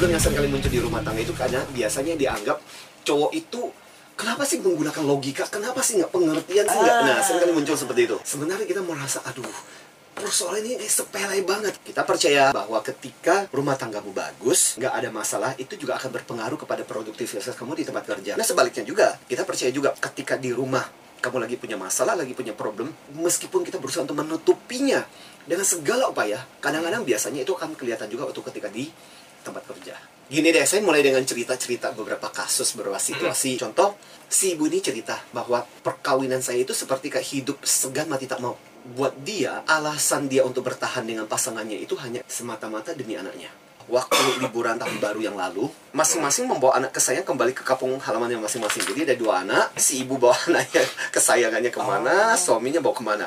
problem yang sering kali muncul di rumah tangga itu karena biasanya dianggap cowok itu kenapa sih menggunakan logika kenapa sih nggak pengertian sih nggak nah sering kali muncul seperti itu sebenarnya kita merasa aduh persoalan ini sepele banget. Kita percaya bahwa ketika rumah tanggamu bagus, nggak ada masalah, itu juga akan berpengaruh kepada produktivitas kamu di tempat kerja. Nah sebaliknya juga, kita percaya juga ketika di rumah kamu lagi punya masalah, lagi punya problem, meskipun kita berusaha untuk menutupinya dengan segala upaya, kadang-kadang biasanya itu akan kelihatan juga waktu ketika di tempat kerja. Gini deh, saya mulai dengan cerita-cerita beberapa kasus, beberapa situasi. Contoh, si ibu ini cerita bahwa perkawinan saya itu seperti kayak hidup segan mati tak mau. Buat dia, alasan dia untuk bertahan dengan pasangannya itu hanya semata-mata demi anaknya. Waktu liburan tahun baru yang lalu, masing-masing membawa anak kesayangan kembali ke kampung halamannya masing-masing. Jadi ada dua anak, si ibu bawa anaknya kesayangannya ke mana, suaminya bawa ke mana.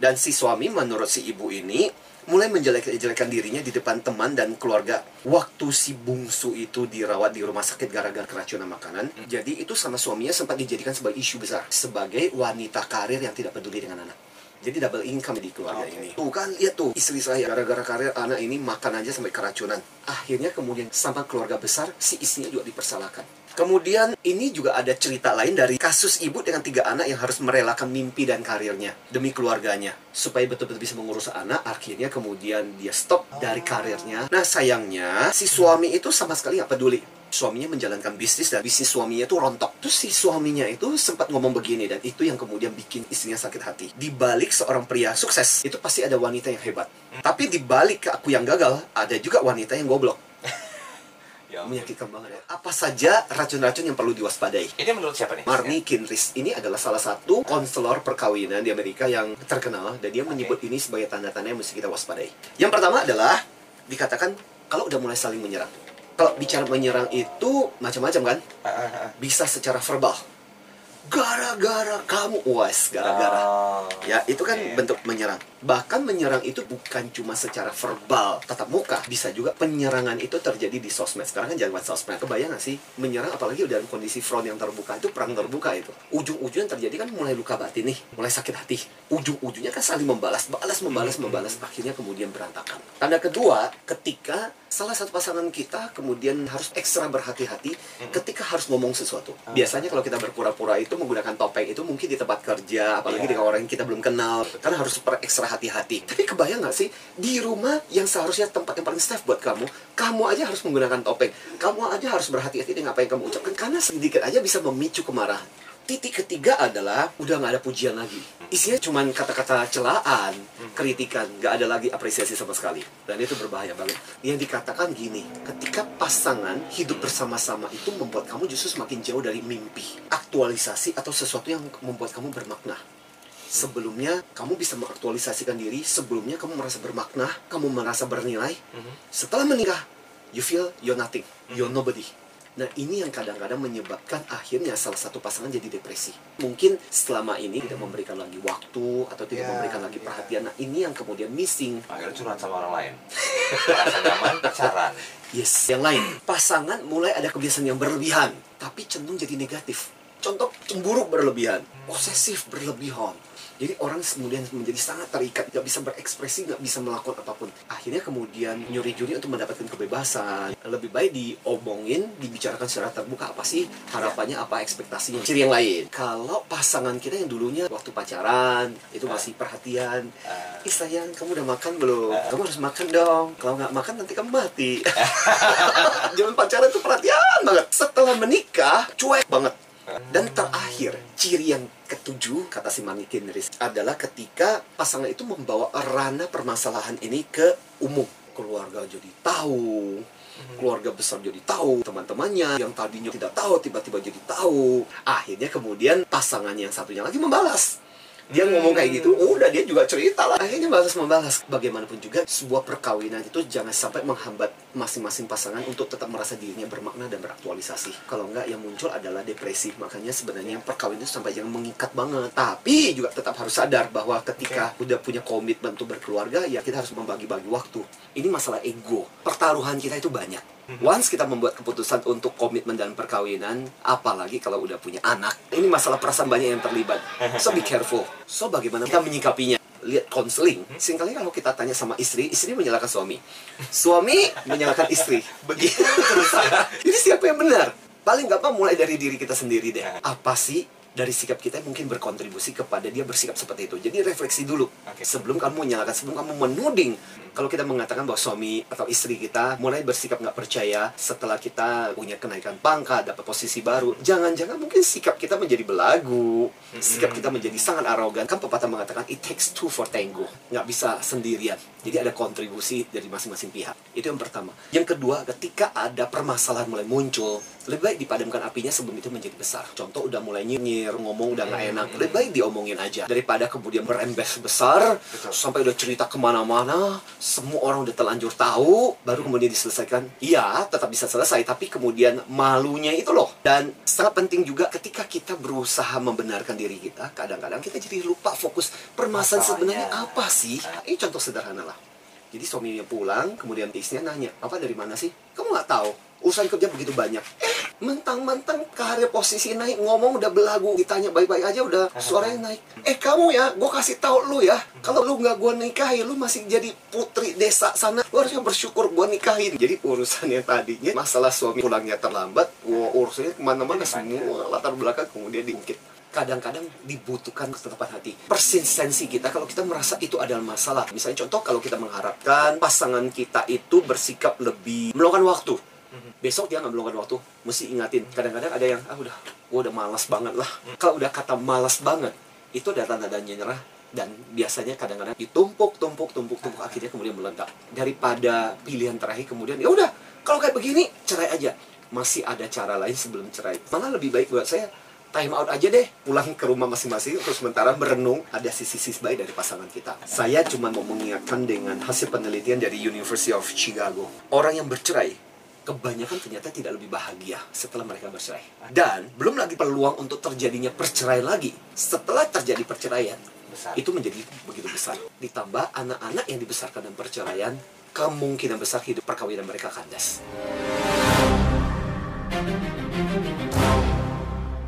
Dan si suami menurut si ibu ini mulai menjelek-jelekan dirinya di depan teman dan keluarga. Waktu si bungsu itu dirawat di rumah sakit gara-gara keracunan makanan, jadi itu sama suaminya sempat dijadikan sebagai isu besar sebagai wanita karir yang tidak peduli dengan anak. Jadi double income di keluarga Oke. ini. Tuh kan, lihat tuh istri saya gara-gara karir anak ini makan aja sampai keracunan. Akhirnya kemudian sama keluarga besar si istrinya juga dipersalahkan. Kemudian ini juga ada cerita lain dari kasus ibu dengan tiga anak yang harus merelakan mimpi dan karirnya demi keluarganya supaya betul-betul bisa mengurus anak. Akhirnya kemudian dia stop dari karirnya. Nah sayangnya si suami itu sama sekali nggak peduli. Suaminya menjalankan bisnis dan bisnis suaminya itu rontok. Terus si suaminya itu sempat ngomong begini dan itu yang kemudian bikin istrinya sakit hati. Di balik seorang pria sukses itu pasti ada wanita yang hebat. Tapi di balik aku yang gagal ada juga wanita yang goblok. Ya. Menyakitkan banget ya. Apa saja racun-racun yang perlu diwaspadai? Ini menurut siapa nih? Marnie Kinris ini adalah salah satu konselor perkawinan di Amerika yang terkenal dan dia menyebut ini sebagai tanda-tanda yang mesti kita waspadai. Yang pertama adalah dikatakan kalau udah mulai saling menyerang. Kalau bicara menyerang itu macam-macam kan? Ah, ah, ah. Bisa secara verbal. Gara-gara kamu, was, gara-gara. Oh, Ya, itu kan oke. bentuk menyerang. Bahkan menyerang itu bukan cuma secara verbal, tatap muka. Bisa juga penyerangan itu terjadi di sosmed. Sekarang kan jangan sosmed. Kebayang nggak sih? Menyerang apalagi dalam kondisi front yang terbuka. Itu perang terbuka itu. Ujung-ujungnya terjadi kan mulai luka batin nih. Mulai sakit hati. Ujung-ujungnya kan saling membalas. Balas, membalas, membalas. Akhirnya kemudian berantakan. Tanda kedua, ketika salah satu pasangan kita kemudian harus ekstra berhati-hati ketika harus ngomong sesuatu. Biasanya kalau kita berpura-pura itu menggunakan topeng itu mungkin di tempat kerja, apalagi Iya. dengan orang yang kita belum kenal, karena harus super ekstra hati-hati. Tapi kebayang nggak sih di rumah yang seharusnya tempat yang paling safe buat kamu, kamu aja harus menggunakan topeng, kamu aja harus berhati-hati dengan apa yang kamu ucapkan karena sedikit aja bisa memicu kemarahan. Titik ketiga adalah udah nggak ada pujian lagi. Isinya cuma kata-kata celaan, kritikan, nggak ada lagi apresiasi sama sekali. Dan itu berbahaya banget. Yang dikatakan gini, ketika pasangan hidup bersama-sama itu membuat kamu justru semakin jauh dari mimpi, aktualisasi atau sesuatu yang membuat kamu bermakna. Sebelumnya kamu bisa mengaktualisasikan diri, sebelumnya kamu merasa bermakna, kamu merasa bernilai. Mhm. Setelah menikah, you feel you're nothing, you're nobody. Nah ini yang kadang-kadang menyebabkan akhirnya salah satu pasangan jadi depresi. Mungkin selama ini tidak memberikan lagi waktu atau tidak Ya, memberikan lagi ya. perhatian. Nah ini yang kemudian missing. Akhirnya curhat sama orang lain. Merasa nyaman, pacaran. Yes. Yang lain, pasangan mulai ada kebiasaan yang berlebihan, tapi cenderung jadi negatif. Contoh, cemburu berlebihan, posesif berlebihan. Jadi orang kemudian menjadi sangat terikat, nggak bisa berekspresi, nggak bisa melakukan apa pun. Akhirnya kemudian nyuri-nyuri untuk mendapatkan kebebasan. Lebih baik diomongin, dibicarakan secara terbuka apa sih harapannya, apa ekspektasinya. Ciri yang lain, kalau pasangan kita yang dulunya waktu pacaran itu masih perhatian, Ah. Ih sayang, kamu udah makan belum? Kamu harus makan dong. Kalau nggak makan nanti kamu mati. Zaman pacaran tuh perhatian banget. Setelah menikah, cuek banget. Dan terakhir, ciri yang ketujuh, kata si Manikin Riz, adalah ketika pasangan itu membawa ranah permasalahan ini ke umum. Keluarga jadi tahu, keluarga besar jadi tahu, teman-temannya yang tadinya tidak tahu, tiba-tiba jadi tahu. Akhirnya kemudian pasangan yang satunya lagi membalas. Dia ngomong kayak gitu, udah dia juga cerita lah. Akhirnya balas membalas. Bagaimanapun juga, sebuah perkawinan itu jangan sampai menghambat masing-masing pasangan untuk tetap merasa dirinya bermakna dan beraktualisasi. Kalau enggak, yang muncul adalah depresi. Makanya sebenarnya yang perkawinan itu sampai jangan mengikat banget. Tapi juga tetap harus sadar bahwa ketika udah punya komitmen untuk berkeluarga, ya kita harus membagi-bagi waktu. Ini masalah ego. Pertaruhan kita itu banyak. Once kita membuat keputusan untuk komitmen dan perkawinan, apalagi kalau udah punya anak, ini masalah perasaan banyak yang terlibat. So be careful. So bagaimana kita menyikapinya? lihat konseling, sering kali kalau kita tanya sama istri, istri menyalahkan suami. Suami menyalahkan istri. Begitu terus. Jadi siapa yang benar? Paling gampang mulai dari diri kita sendiri deh. Apa sih dari sikap kita mungkin berkontribusi kepada dia bersikap seperti itu. Jadi refleksi dulu. Oke. Sebelum kamu menyalahkan, sebelum kamu menuding. Kalau kita mengatakan bahwa suami atau istri kita mulai bersikap nggak percaya setelah kita punya kenaikan pangkat, dapat posisi baru, jangan-jangan mungkin sikap kita menjadi belagu, sikap kita menjadi sangat arogan. Kan pepatah mengatakan it takes two for tango, nggak bisa sendirian. Jadi ada kontribusi dari masing-masing pihak. Itu yang pertama. Yang kedua, ketika ada permasalahan mulai muncul, lebih baik dipadamkan apinya sebelum itu menjadi besar. Contoh udah mulai nyinyir, ngomong udah nggak enak, lebih baik diomongin aja daripada kemudian merembes besar Betul. sampai udah cerita ke mana-mana, semua orang udah terlanjur tahu, baru kemudian diselesaikan. Iya, tetap bisa selesai, tapi kemudian malunya itu loh. Dan sangat penting juga ketika kita berusaha membenarkan diri kita, kadang-kadang kita jadi lupa fokus permasalahan sebenarnya apa sih? Ini contoh sederhana. Jadi suaminya pulang, kemudian istrinya nanya, apa dari mana sih? Kamu nggak tahu. Urusan kerja begitu banyak. Eh, mentang-mentang karir posisi naik, ngomong udah belagu. Ditanya baik-baik aja udah suaranya naik. Eh kamu ya, gue kasih tahu lu ya. Kalau lu nggak gue nikahi, lu masih jadi putri desa sana. Lu harusnya bersyukur gue nikahin. Jadi urusan yang tadinya, masalah suami pulangnya terlambat, gua urusannya ke mana-mana semua latar belakang kemudian diungkit kadang-kadang dibutuhkan ketetapan hati. Persistensi kita kalau kita merasa itu adalah masalah. Misalnya contoh kalau kita mengharapkan pasangan kita itu bersikap lebih meluangkan waktu. Besok dia nggak meluangkan waktu, mesti ingatin. Kadang-kadang ada yang, ah udah, gua udah malas banget lah. Kalau udah kata malas banget, itu udah tanda-tandanya nyerah. Dan biasanya kadang-kadang ditumpuk, tumpuk, tumpuk, tumpuk, akhirnya kemudian meledak. Daripada pilihan terakhir kemudian, ya udah, kalau kayak begini, cerai aja. Masih ada cara lain sebelum cerai. Malah lebih baik buat saya, time out aja deh pulang ke rumah masing-masing terus sementara merenung ada sisi-sisi baik dari pasangan kita. Saya cuma mau mengingatkan dengan hasil penelitian dari University of Chicago. Orang yang bercerai kebanyakan ternyata tidak lebih bahagia setelah mereka bercerai. Dan belum lagi peluang untuk terjadinya perceraian lagi. Setelah terjadi perceraian Besar. itu menjadi begitu besar. Ditambah anak-anak yang dibesarkan dalam perceraian kemungkinan besar hidup perkawinan mereka kandas